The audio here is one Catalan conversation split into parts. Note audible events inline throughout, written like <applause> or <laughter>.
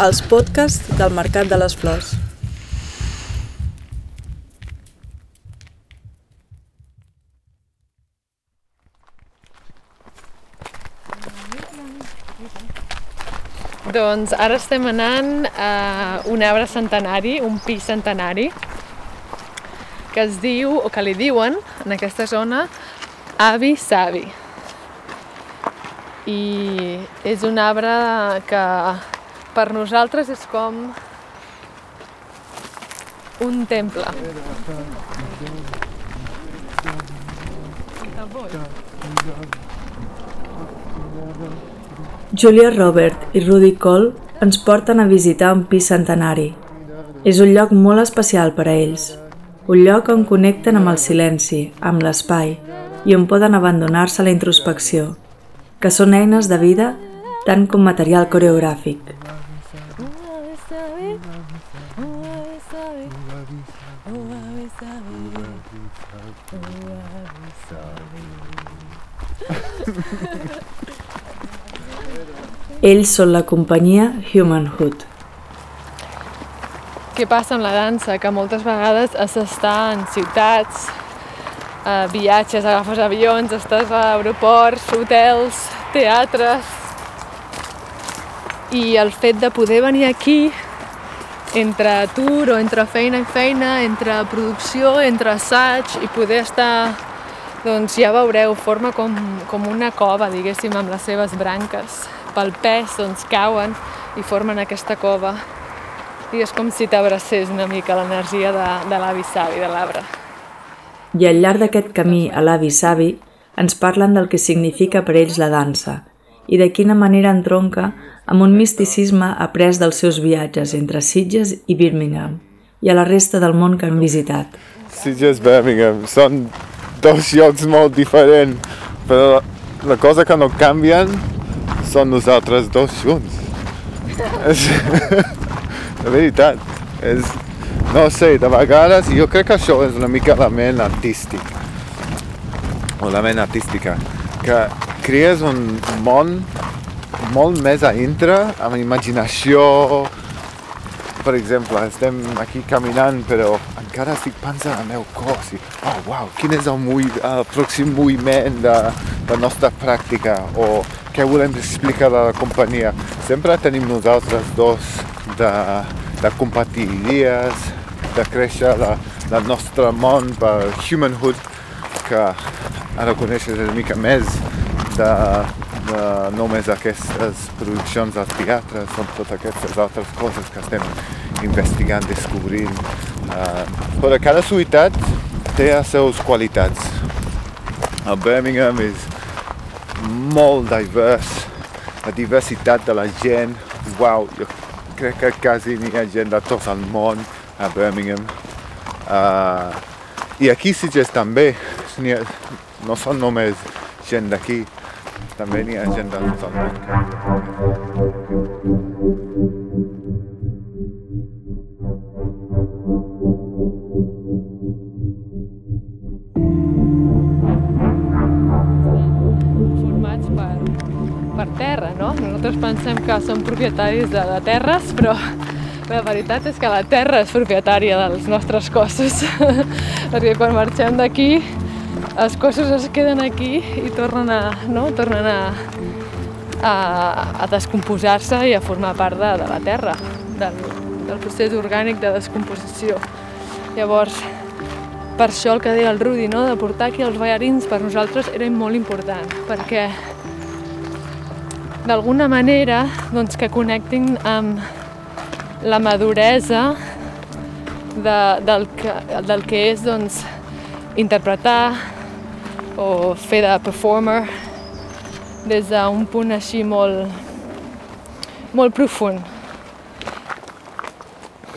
Els podcasts del Mercat de les Flors. Doncs ara estem anant a un arbre centenari, un pi centenari, que es diu, o que li diuen, en aquesta zona, avi savi. I és un arbre que per nosaltres és com un temple. Julia Robert i Rudy Cole ens porten a visitar un pis centenari. És un lloc molt especial per a ells. Un lloc on connecten amb el silenci, amb l'espai, i on poden abandonar-se a la introspecció, que són eines de vida tant com material coreogràfic. Ells són la companyia Humanhood. Què passa amb la dansa? Que moltes vegades d'estar en ciutats, a viatges, agafes avions, estàs a aeroports, hotels, teatres... I el fet de poder venir aquí, entre atur o entre feina i feina, entre producció, entre assaig, i poder estar, doncs ja veureu, forma com, com una cova, diguéssim, amb les seves branques. Pel pes, doncs cauen i formen aquesta cova. I és com si t'abracés una mica l'energia de, de l'avi savi, de l'arbre. I al llarg d'aquest camí a l'avi savi ens parlen del que significa per ells la dansa i de quina manera entronca amb un misticisme après dels seus viatges entre Sitges i Birmingham i a la resta del món que han visitat. Sitges, Birmingham, són dos llocs molt diferents, però la cosa que no canvien són nosaltres dos junts. <laughs> És, de veritat, és, no sé, de vegades jo crec que això és una mica la ment artístic, o la ment artística, que crees un món molt més a dintre, amb imaginació. Per exemple, estem aquí caminant, però encara estic pensant en el meu cos i, oh, uau, quin és el, movi el pròxim moviment de la nostra pràctica o què volem explicar a la companyia. Sempre tenim nosaltres dos de, de compartir idees, de créixer la, el nostre món per humanhood, que ara coneixes una mica més de, de només aquestes produccions al teatre, són totes aquestes altres coses que estem investigant, descobrint. Uh, però cada ciutat té les seves qualitats. El Birmingham és molt divers, la diversitat de la gent, uau, jo crec que quasi n'hi ha gent de tot el món a Birmingham. Uh, I aquí Sitges també, ha, no són només gent d'aquí, també n'hi ha gent de tot el món. formats per, per terra, no? Nosaltres pensem que som propietaris de, de terres, però la veritat és que la terra és propietària dels nostres cossos, <laughs> perquè quan marxem d'aquí els cossos es queden aquí i tornen a, no? tornen a, a, a descomposar-se i a formar part de, de la terra, del, del procés orgànic de descomposició. Llavors, per això el que deia el Rudi, no? de portar aquí els ballarins per nosaltres era molt important, perquè d'alguna manera doncs, que connectin amb la maduresa de, del, que, del que és doncs, interpretar o fer de performer des d'un punt així molt, molt profund.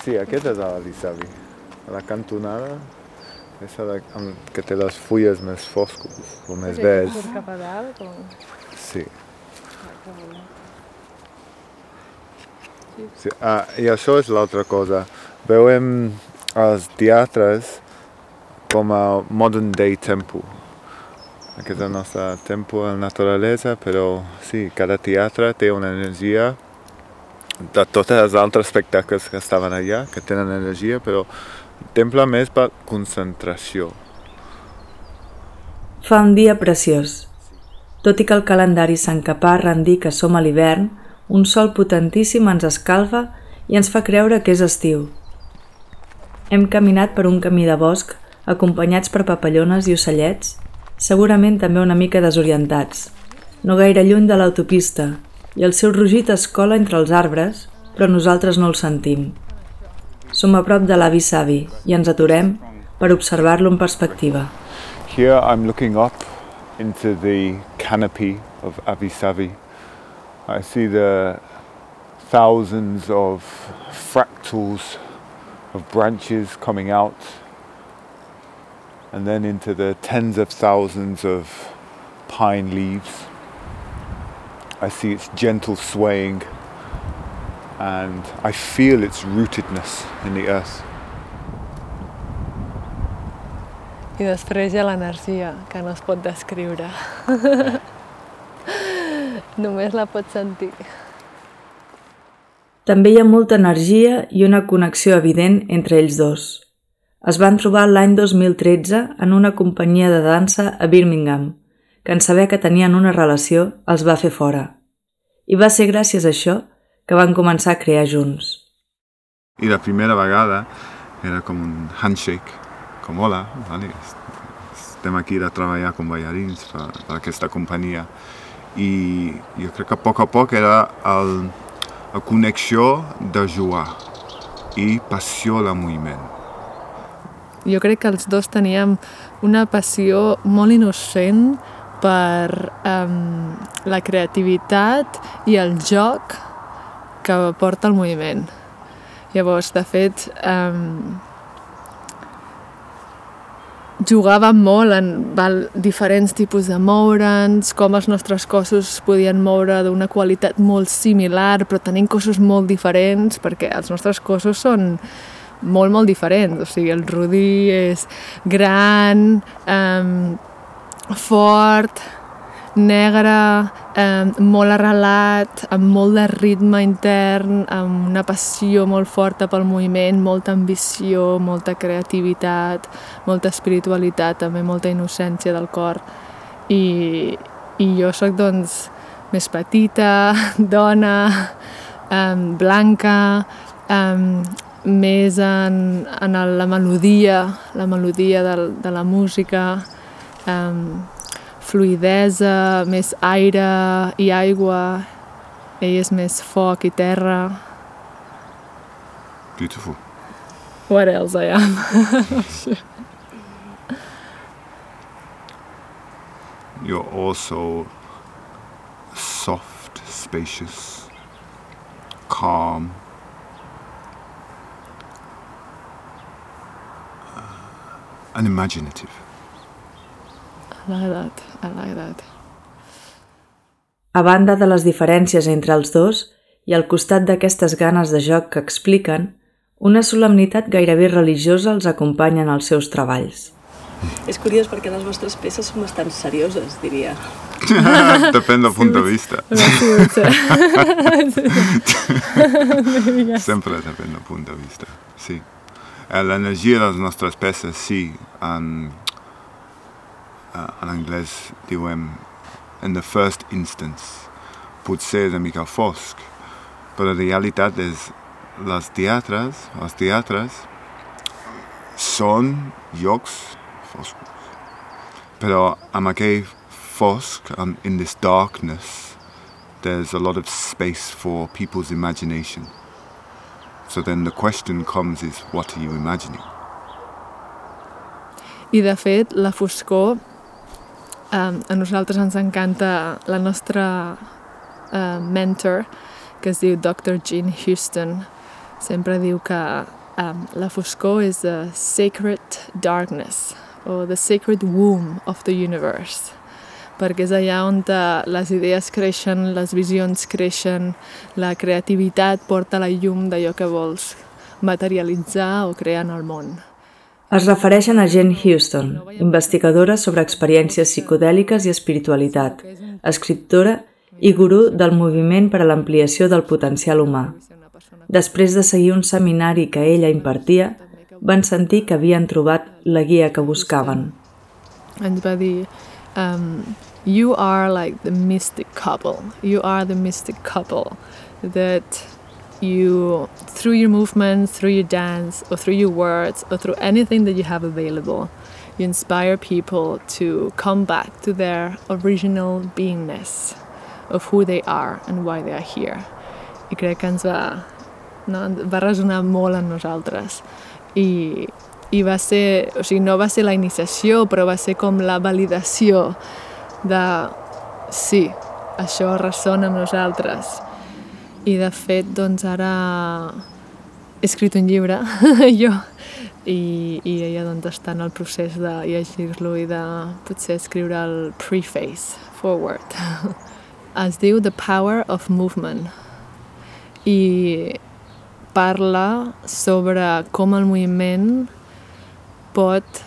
Sí, aquest és l'Alisavi. A la cantonada, és la, amb, que té les fulles més foscos, o més verds. Cap a dalt, com... Sí. Sí. Ah, I això és l'altra cosa. Veiem els teatres com a modern day temple. Aquest és el nostre tempo en naturalesa, però sí, cada teatre té una energia de tots els altres espectacles que estaven allà, que tenen energia, però temple més per concentració. Fa un dia preciós. Tot i que el calendari s'encaparra en dir que som a l'hivern, un sol potentíssim ens escalfa i ens fa creure que és estiu. Hem caminat per un camí de bosc acompanyats per papallones i ocellets, segurament també una mica desorientats, no gaire lluny de l'autopista, i el seu rugit es cola entre els arbres, però nosaltres no el sentim. Som a prop de l'avi savi i ens aturem per observar-lo en perspectiva. Here I'm looking up into the canopy of Avi Savi. I see the thousands of fractals of branches coming out and then into the tens of thousands of pine leaves. I see its gentle swaying and I feel its rootedness in the earth. I després hi ha l'energia, que no es pot descriure. <laughs> Només la pots sentir. També hi ha molta energia i una connexió evident entre ells dos. Es van trobar l'any 2013 en una companyia de dansa a Birmingham, que en saber que tenien una relació els va fer fora. I va ser gràcies a això que van començar a crear junts. I la primera vegada era com un handshake, com hola, vale? estem aquí de treballar com ballarins per, per aquesta companyia. I jo crec que a poc a poc era el, la connexió de jugar i passió al moviment. Jo crec que els dos teníem una passió molt innocent per um, la creativitat i el joc que porta el moviment. Llavors, de fet, um, jugàvem molt en val, diferents tipus de moure'ns, com els nostres cossos podien moure d'una qualitat molt similar, però tenint cossos molt diferents, perquè els nostres cossos són molt, molt diferents. O sigui, el Rudi és gran, um, fort, negre, eh, molt arrelat, amb molt de ritme intern, amb una passió molt forta pel moviment, molta ambició, molta creativitat, molta espiritualitat, també molta innocència del cor. I, i jo sóc, doncs, més petita, <laughs> dona, eh, blanca, eh, més en, en la melodia, la melodia de, de la música, um, fluidesa, més aire i aigua, ell és més foc i terra. Beautiful. What else I am? <laughs> You're also soft, spacious, calm, uh, and imaginative. I like that, I like that. A banda de les diferències entre els dos i al costat d'aquestes ganes de joc que expliquen, una solemnitat gairebé religiosa els acompanya en els seus treballs. És curiós perquè les vostres peces són bastant serioses, diria. <laughs> Depèn del punt de vista. <laughs> Sempre depèn del punt de vista, sí. Eh, L'energia de les nostres peces, sí, en, en anglès diuen in the first instance, potser és una mica fosc, però la realitat és les teatres, els teatres són llocs foscos. Però amb aquell fosc, um, in this darkness, there's a lot of space for people's imagination. So then the question comes is, what are you imagining? I de fet, la foscor, eh, a nosaltres ens encanta la nostra eh, mentor, que es diu Dr. Jean Houston, sempre diu que um, la foscor és the sacred darkness, o the sacred womb of the universe, perquè és allà on les idees creixen, les visions creixen, la creativitat porta la llum d'allò que vols materialitzar o crear en el món. Es refereixen a Jane Houston, investigadora sobre experiències psicodèliques i espiritualitat, escriptora i gurú del moviment per a l'ampliació del potencial humà. Després de seguir un seminari que ella impartia, van sentir que havien trobat la guia que buscaven. Ens va dir, um, you are like the mystic couple. You are the mystic couple that you, through your movements, through your dance, or through your words, or through anything that you have available, you inspire people to come back to their original beingness of who they are and why they are here. I crec que ens va, no, va resonar molt en nosaltres. I, i va ser, o sigui, no va ser la iniciació, però va ser com la validació de sí, això ressona amb nosaltres. I de fet, doncs ara he escrit un llibre, <laughs> jo, i, i ella doncs està en el procés de llegir-lo i de potser escriure el preface, forward. <laughs> Es diu The Power of Movement i parla sobre com el moviment pot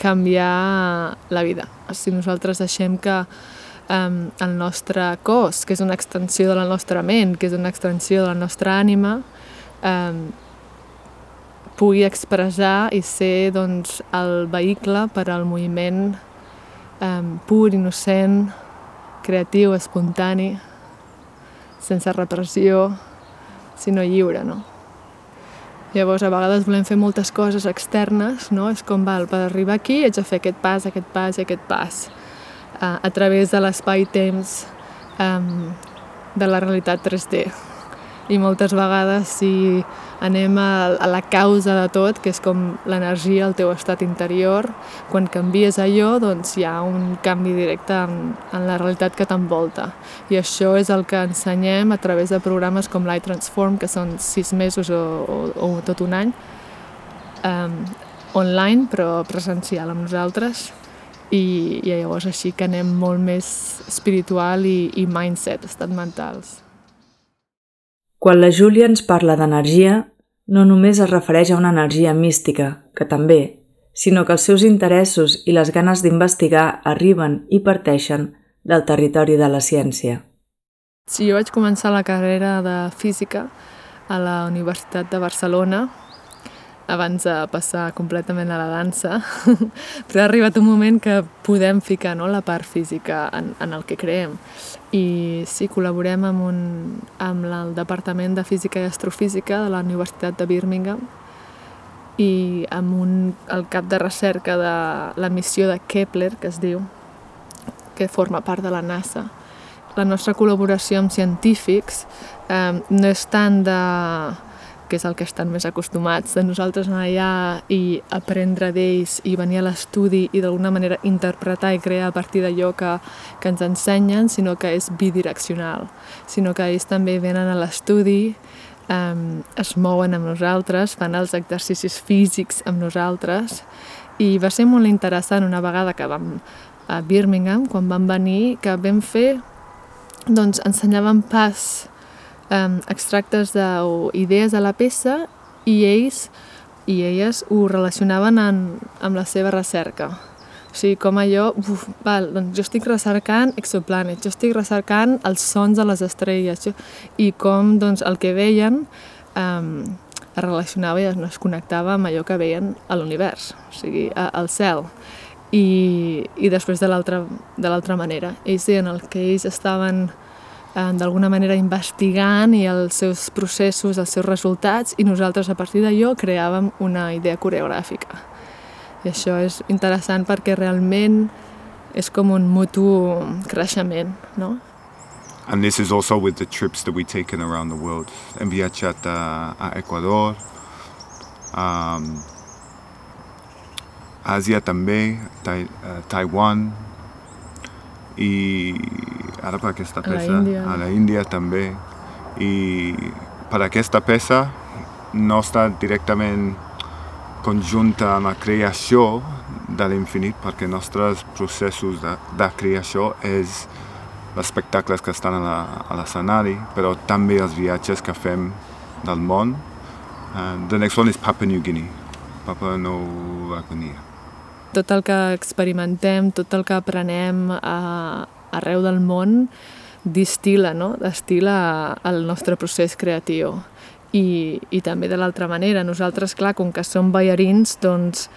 canviar la vida. Si nosaltres deixem que um, el nostre cos, que és una extensió de la nostra ment, que és una extensió de la nostra ànima, um, pugui expressar i ser doncs, el vehicle per al moviment um, pur, innocent, creatiu, espontani, sense repressió, sinó lliure, no? Llavors, a vegades volem fer moltes coses externes, no? És com, val, per arribar aquí haig de fer aquest pas, aquest pas i aquest pas. A través de l'espai-temps um, de la realitat 3D. I moltes vegades, si anem a, a la causa de tot, que és com l'energia, el teu estat interior, quan canvies allò, doncs hi ha un canvi directe en, en la realitat que t'envolta. I això és el que ensenyem a través de programes com Light Transform, que són sis mesos o, o, o tot un any, um, online, però presencial amb nosaltres, i, i llavors així que anem molt més espiritual i, i mindset, estat mentals. Quan la Júlia ens parla d'energia, no només es refereix a una energia mística, que també, sinó que els seus interessos i les ganes d'investigar arriben i parteixen del territori de la ciència. Sí, jo vaig començar la carrera de física a la Universitat de Barcelona abans de passar completament a la dansa, <laughs> però ha arribat un moment que podem ficar no, la part física en, en el que creem. I sí, col·laborem amb, un, amb el Departament de Física i Astrofísica de la Universitat de Birmingham i amb un, el cap de recerca de la missió de Kepler, que es diu, que forma part de la NASA. La nostra col·laboració amb científics eh, no és tant de que és el que estan més acostumats, de nosaltres anar allà i aprendre d'ells i venir a l'estudi i d'alguna manera interpretar i crear a partir d'allò que, que ens ensenyen, sinó que és bidireccional, sinó que ells també venen a l'estudi, um, es mouen amb nosaltres, fan els exercicis físics amb nosaltres i va ser molt interessant una vegada que vam a Birmingham, quan vam venir, que vam fer, doncs ensenyaven pas um, extractes de, o idees de la peça i ells i elles ho relacionaven en, amb la seva recerca. O sigui, com allò, uf, val, doncs jo estic recercant exoplanets, jo estic recercant els sons de les estrelles, jo, i com doncs, el que veien um, es relacionava i es connectava amb allò que veien a l'univers, o sigui, a, al cel. I, i després de l'altra manera. Ells deien el que ells estaven eh, d'alguna manera investigant i els seus processos, els seus resultats, i nosaltres a partir d'allò creàvem una idea coreogràfica. I això és interessant perquè realment és com un mutu creixement, no? And this is also with the trips that we've taken around the world. Hem viatjat a, a Ecuador, um, Àsia també, tai, uh, Taiwan, i ara per aquesta peça, a a la Índia també, i per aquesta peça no està directament conjunta amb la creació de l'infinit, perquè els nostres processos de, de creació és els espectacles que estan a l'escenari, però també els viatges que fem del món. Uh, the next one is Papua New Guinea. per poder no l'agonia. Tot el que experimentem, tot el que aprenem a, arreu del món, distila, no? destila el nostre procés creatiu. I, i també de l'altra manera, nosaltres, clar, com que som ballarins, doncs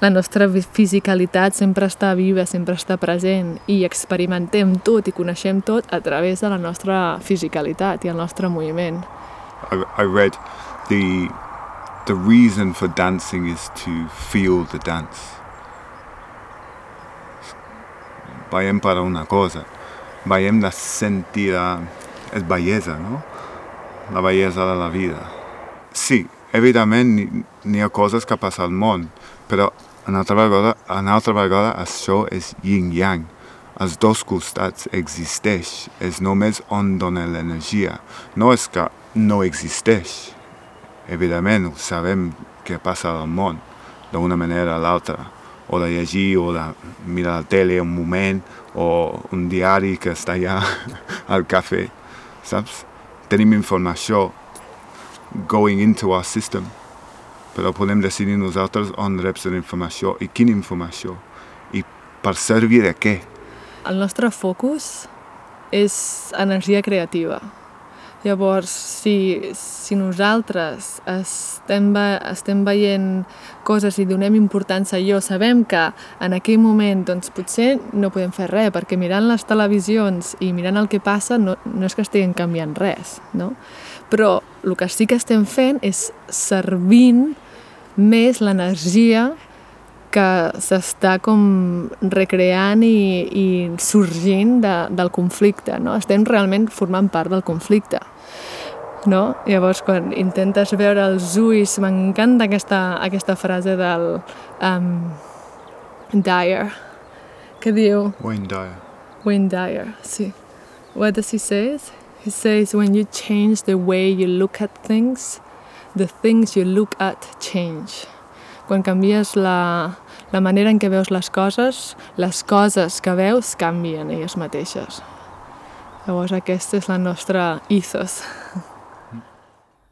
la nostra fisicalitat sempre està viva, sempre està present i experimentem tot i coneixem tot a través de la nostra fisicalitat i el nostre moviment. I, I read the the reason for dancing is to feel the dance. Veiem per una cosa, veiem de sentir és bellesa, no? La bellesa de la vida. Sí, evidentment n'hi ha coses que passen al món, però en altra vegada, en altra vegada això és yin-yang. Els dos costats existeix, és només on dona l'energia. No és que no existeix. Evidentment, sabem què passa al món, d'una manera o l'altra. O de llegir, o de mirar la tele un moment, o un diari que està allà <laughs> al cafè, saps? Tenim informació going into our system però podem decidir nosaltres on la informació i quina informació i per servir de què. El nostre focus és energia creativa. Llavors, si, si nosaltres estem, ve, estem veient coses i donem importància a allò, sabem que en aquell moment doncs, potser no podem fer res, perquè mirant les televisions i mirant el que passa no, no és que estiguin canviant res, no? Però el que sí que estem fent és servint més l'energia que s'està com recreant i, i sorgint de, del conflicte, no? Estem realment formant part del conflicte, no? Llavors, quan intentes veure els ulls, m'encanta aquesta, aquesta frase del um, Dyer, que diu... Wayne Dyer. Wayne Dyer, sí. What does he say? He says, when you change the way you look at things, the things you look at change. Quan canvies la, la manera en què veus les coses, les coses que veus canvien elles mateixes. Llavors aquesta és la nostra ethos.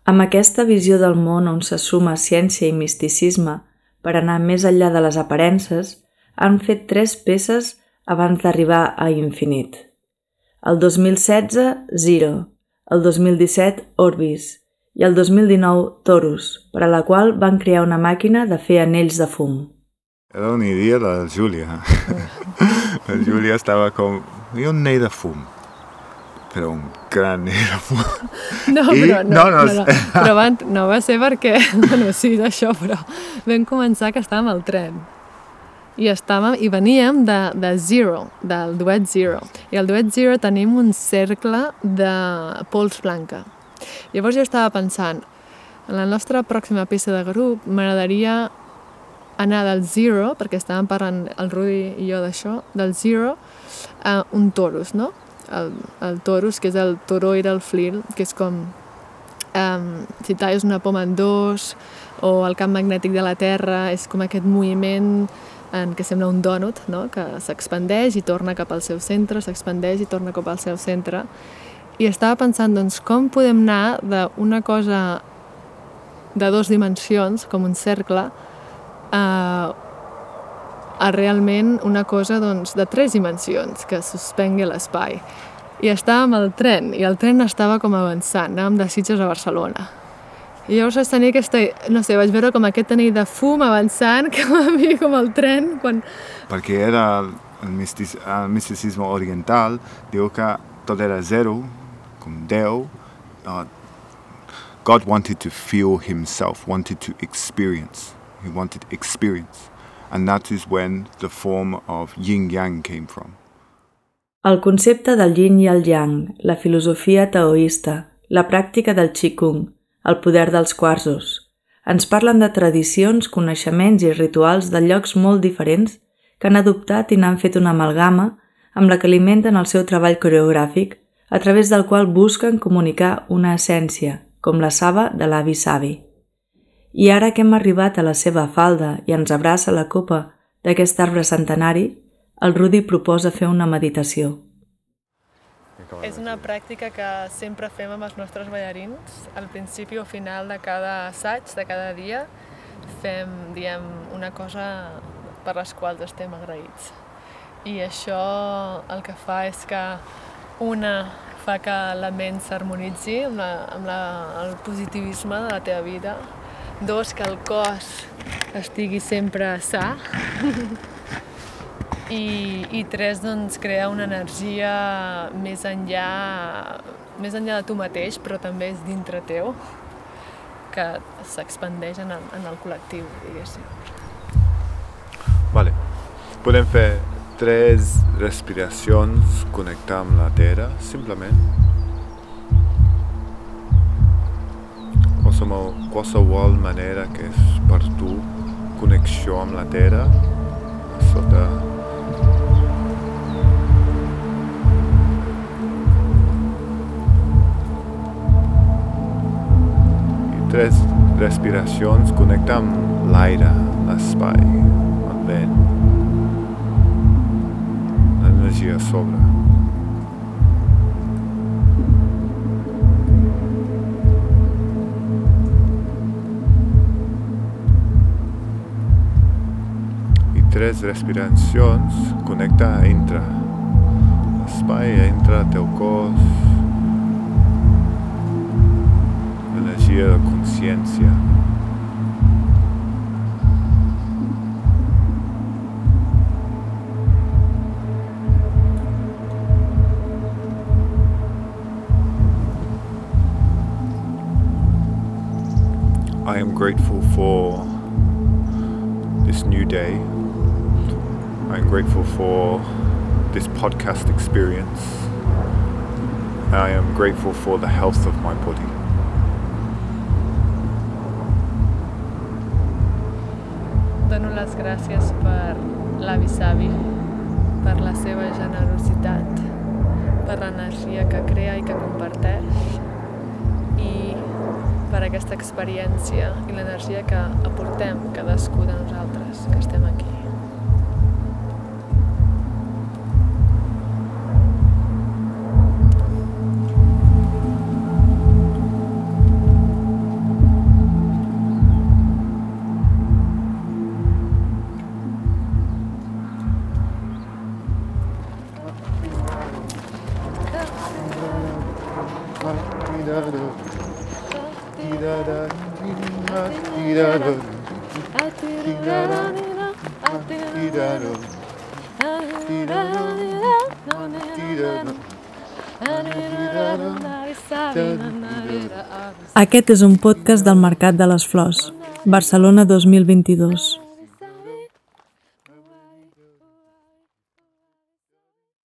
Amb aquesta visió del món on se suma ciència i misticisme per anar més enllà de les aparences, han fet tres peces abans d'arribar a infinit. El 2016, Zero. El 2017, Orbis i el 2019 Torus, per a la qual van crear una màquina de fer anells de fum. Era una idea de la Júlia. la Júlia estava com... I un anell <laughs> de fum. Però un gran anell de fum. <laughs> No, I... però, no, no, no, no, no, però van, no va ser perquè... <laughs> Bueno, sí, d'això, però vam començar que estàvem al tren i estàvem i veníem de, de Zero, del duet Zero. I al duet Zero tenim un cercle de pols blanca. Llavors jo estava pensant, en la nostra pròxima peça de grup m'agradaria anar del zero, perquè estàvem parlant el Rudi i jo d'això, del zero a un torus, no? El, el torus, que és el toro era el flir, que és com um, si talles una poma en dos, o el camp magnètic de la Terra, és com aquest moviment en què sembla un dònut, no? que s'expandeix i torna cap al seu centre, s'expandeix i torna cap al seu centre, i estava pensant, doncs, com podem anar d'una cosa de dues dimensions, com un cercle, a, a realment una cosa doncs, de tres dimensions, que suspengui l'espai. I estàvem al tren, i el tren estava com avançant, anàvem de Sitges a Barcelona. I llavors vaig tenir aquesta, no sé, vaig veure com aquest anell de fum avançant, <laughs> que a mi com el tren, quan... Perquè era el, mistic, el misticisme oriental, diu que tot era zero, com Déu, uh, God wanted to feel himself, wanted to experience. He wanted experience. And that is when the form of yin-yang came from. El concepte del yin i el yang, la filosofia taoista, la pràctica del qigong, el poder dels quarzos, ens parlen de tradicions, coneixements i rituals de llocs molt diferents que han adoptat i n'han fet una amalgama amb la que alimenten el seu treball coreogràfic a través del qual busquen comunicar una essència, com la saba de l'avi savi. I ara que hem arribat a la seva falda i ens abraça la copa d'aquest arbre centenari, el Rudi proposa fer una meditació. És una pràctica que sempre fem amb els nostres ballarins, al principi o final de cada assaig, de cada dia, fem, diem, una cosa per les quals estem agraïts. I això el que fa és que una fa que la ment s'harmonitzi amb, la, amb la, el positivisme de la teva vida. Dos, que el cos estigui sempre sa. I, i tres, doncs, crear una energia més enllà, més enllà de tu mateix, però també és dintre teu, que s'expandeix en, en el col·lectiu, diguéssim. Vale. Podem fer tres respiracions, connectar amb la terra, simplement. Qualsevol, qualsevol manera que és per tu connexió amb la terra, sota tres respiracions connecta amb l'aire, l'espai, el vent, l'energia a sobre. Tres respiracions connecta entre l'espai, entre el teu cos, energia de consciència. I am grateful for this new day. I am grateful for this podcast experience. I am grateful for the health of my body. Dono les gràcies per l'avi Savi, per la seva generositat, per l'energia que crea i que comparteix i per aquesta experiència i l'energia que aportem cadascú de nosaltres que estem aquí. Aquest és un podcast del Mercat de les Flors, Barcelona 2022.